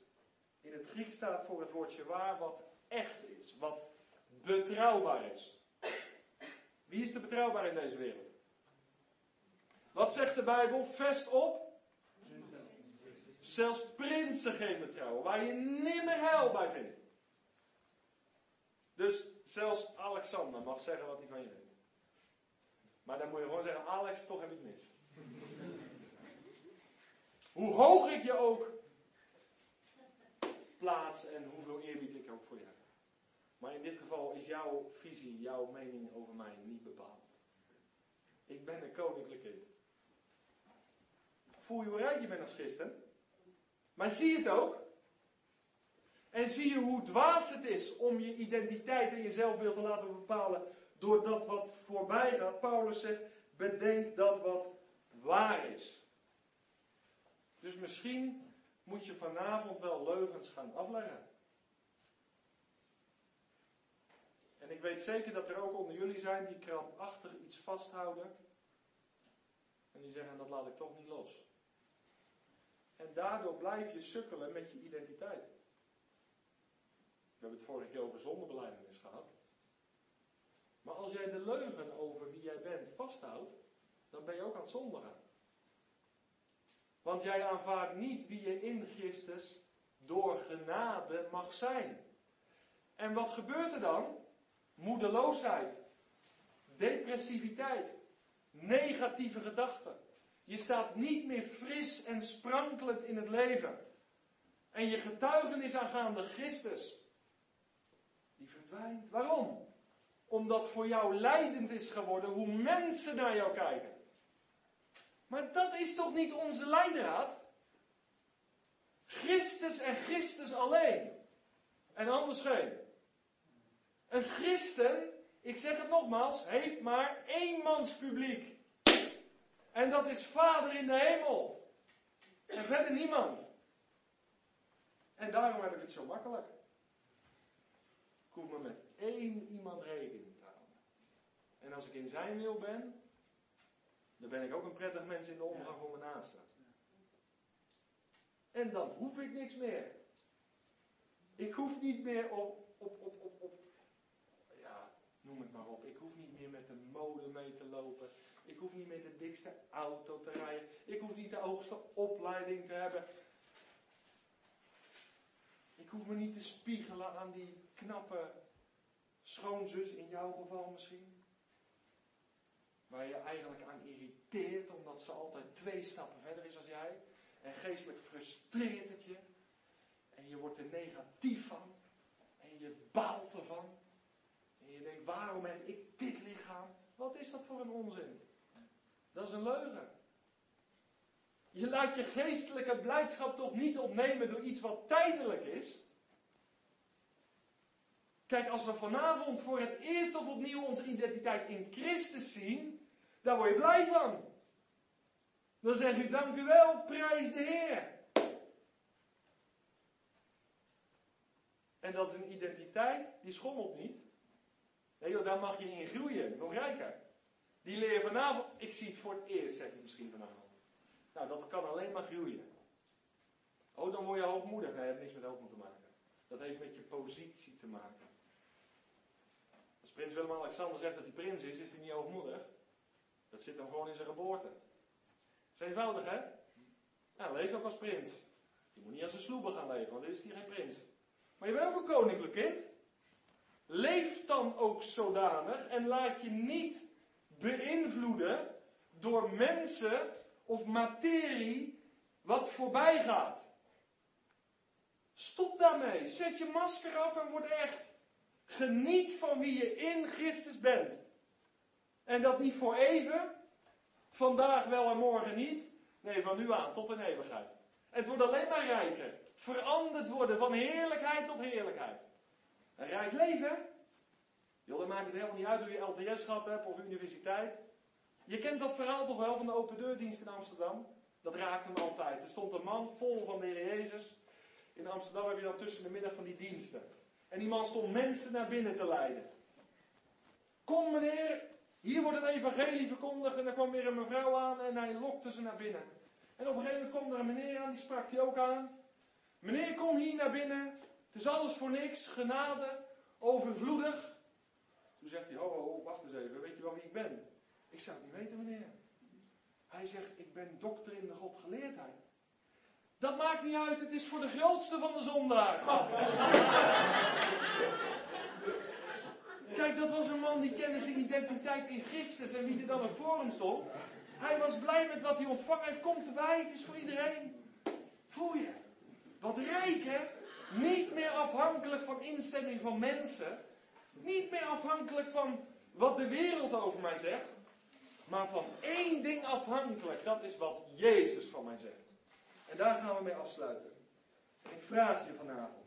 In het Griek staat voor het woordje waar wat echt is, wat betrouwbaar is. Wie is er betrouwbaar in deze wereld? Wat zegt de Bijbel? Vest op. Zelfs prinsen geven betrouwen, waar je nimmer heil bij vindt. Dus zelfs Alexander mag zeggen wat hij van je vindt. Maar dan moet je gewoon zeggen, Alex, toch heb ik mis. Hoe hoog ik je ook plaats en hoeveel eerbied ik ook voor je heb. Maar in dit geval is jouw visie, jouw mening over mij niet bepaald. Ik ben een koninklijk kind. Voel je hoe rijk je bent als christen? Maar zie het ook? En zie je hoe dwaas het is om je identiteit en je zelfbeeld te laten bepalen door dat wat voorbij gaat? Paulus zegt, bedenk dat wat waar is. Dus misschien moet je vanavond wel leugens gaan afleggen. En ik weet zeker dat er ook onder jullie zijn die krampachtig iets vasthouden. En die zeggen, dat laat ik toch niet los. En daardoor blijf je sukkelen met je identiteit. We hebben het vorige keer over zondebeleidenis gehad. Maar als jij de leugen over wie jij bent vasthoudt, dan ben je ook aan het zondigen. Want jij aanvaardt niet wie je in Christus door genade mag zijn. En wat gebeurt er dan? Moedeloosheid, depressiviteit, negatieve gedachten. Je staat niet meer fris en sprankelend in het leven. En je getuigenis aangaande Christus, die verdwijnt. Waarom? Omdat voor jou leidend is geworden hoe mensen naar jou kijken. Maar dat is toch niet onze leidraad? Christus en Christus alleen. En anders geen. Een christen, ik zeg het nogmaals, heeft maar één mans publiek. En dat is Vader in de hemel. En verder niemand. En daarom heb ik het zo makkelijk. Ik hoef maar met één iemand rekening te. En als ik in zijn wil ben, dan ben ik ook een prettig mens in de omgang voor mijn naasten. En dan hoef ik niks meer. Ik hoef niet meer op, op, op, op, op, ja, noem het maar op. Ik hoef niet meer met de mode mee te lopen. Ik hoef niet meer de dikste auto te rijden. Ik hoef niet de hoogste opleiding te hebben. Ik hoef me niet te spiegelen aan die knappe schoonzus, in jouw geval misschien. Waar je eigenlijk aan irriteert omdat ze altijd twee stappen verder is als jij. En geestelijk frustreert het je. En je wordt er negatief van. En je baalt ervan. En je denkt, waarom heb ik dit lichaam? Wat is dat voor een onzin? Dat is een leugen. Je laat je geestelijke blijdschap toch niet opnemen door iets wat tijdelijk is. Kijk, als we vanavond voor het eerst of opnieuw onze identiteit in Christus zien, daar word je blij van. Dan zeg u dank u wel, prijs de Heer. En dat is een identiteit, die schommelt niet. Nee joh, daar mag je in groeien, nog rijker. Die leer vanavond, ik zie het voor het eerst, zeg je misschien vanavond. Nou, dat kan alleen maar groeien. Oh, dan word je hoogmoedig. Nee, dat heeft niks met hoogmoed te maken. Dat heeft met je positie te maken. Als prins Willem-Alexander zegt dat hij prins is, is hij niet hoogmoedig. Dat zit hem gewoon in zijn geboorte. Dat eenvoudig, hè? Nou, leef ook als prins. Je moet niet als een sloeber gaan leven, want dan is hij geen prins. Maar je bent ook een koninklijk kind. Leef dan ook zodanig en laat je niet beïnvloeden door mensen of materie wat voorbij gaat. Stop daarmee. Zet je masker af en word echt. Geniet van wie je in Christus bent. En dat niet voor even, vandaag wel en morgen niet. Nee, van nu aan tot in eeuwigheid. Het wordt alleen maar rijker. Veranderd worden van heerlijkheid tot heerlijkheid. Een rijk leven. Joh, dan maakt het helemaal niet uit hoe je LTS gehad hebt of universiteit. Je kent dat verhaal toch wel van de open deurdienst in Amsterdam? Dat raakt hem altijd. Er stond een man vol van de Heer Jezus. In Amsterdam heb je dan tussen de middag van die diensten. En die man stond mensen naar binnen te leiden. Kom meneer, hier wordt het evangelie verkondigd. En er kwam weer een mevrouw aan en hij lokte ze naar binnen. En op een gegeven moment kwam er een meneer aan, die sprak hij ook aan. Meneer, kom hier naar binnen. Het is alles voor niks, genade, overvloedig. Toen zegt hij, ho, ho, wacht eens even, weet je wel wie ik ben? Ik zou het niet weten, meneer. Hij zegt, ik ben dokter in de godgeleerdheid. Dat maakt niet uit, het is voor de grootste van de zondaar. Kijk, dat was een man die kende zijn identiteit in Christus en wie er dan er voor stond. Hij was blij met wat hij ontvangen heeft. Komt erbij, het is voor iedereen. Voel je? Wat rijk, hè? Niet meer afhankelijk van instemming van mensen. Niet meer afhankelijk van wat de wereld over mij zegt. Maar van één ding afhankelijk. Dat is wat Jezus van mij zegt. En daar gaan we mee afsluiten. Ik vraag je vanavond.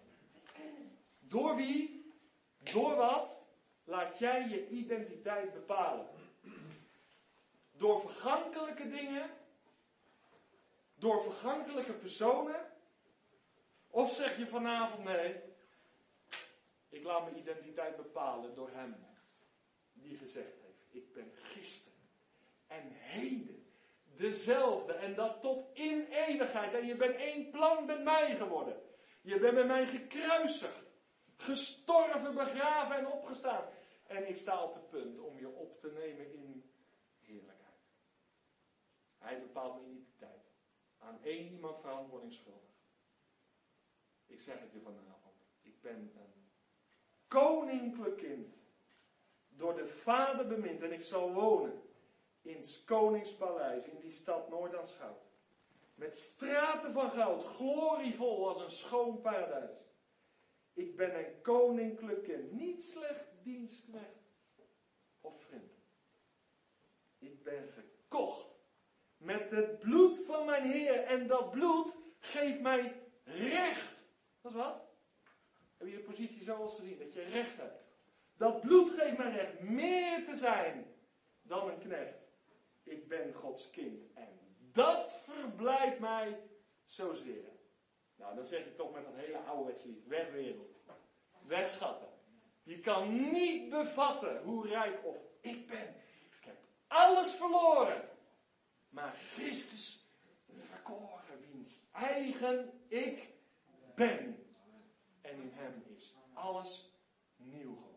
Door wie, door wat, laat jij je identiteit bepalen? Door vergankelijke dingen? Door vergankelijke personen? Of zeg je vanavond nee, Ik laat mijn identiteit bepalen door Hem. Die gezegd heeft, ik ben gisteren en heden dezelfde. En dat tot in eeuwigheid. En je bent één plan met mij geworden. Je bent met mij gekruisigd. Gestorven, begraven en opgestaan. En ik sta op het punt om je op te nemen in heerlijkheid. Hij bepaalt mijn identiteit. Aan één iemand verantwoording schuldig. Ik zeg het je vanavond. Ik ben een koninklijk kind. Door de Vader bemind. En ik zal wonen in het koningspaleis. In die stad Noord-Aanschouw. Met straten van goud. Glorievol als een schoon paradijs. Ik ben een koninklijk kind. Niet slecht dienstknecht of vriend. Ik ben gekocht met het bloed van mijn Heer. En dat bloed geeft mij recht. Dat is wat? Heb je je positie zo eens gezien? Dat je recht hebt. Dat bloed geeft mij recht meer te zijn dan een knecht. Ik ben Gods kind. En dat verblijft mij zozeer. Nou, dan zeg ik toch met dat hele ouderwetslied. Weg wereld. Weg schatten. Je kan niet bevatten hoe rijk of ik ben. Ik heb alles verloren. Maar Christus verkoren wiens eigen ik ben. En in hem is alles nieuw geworden.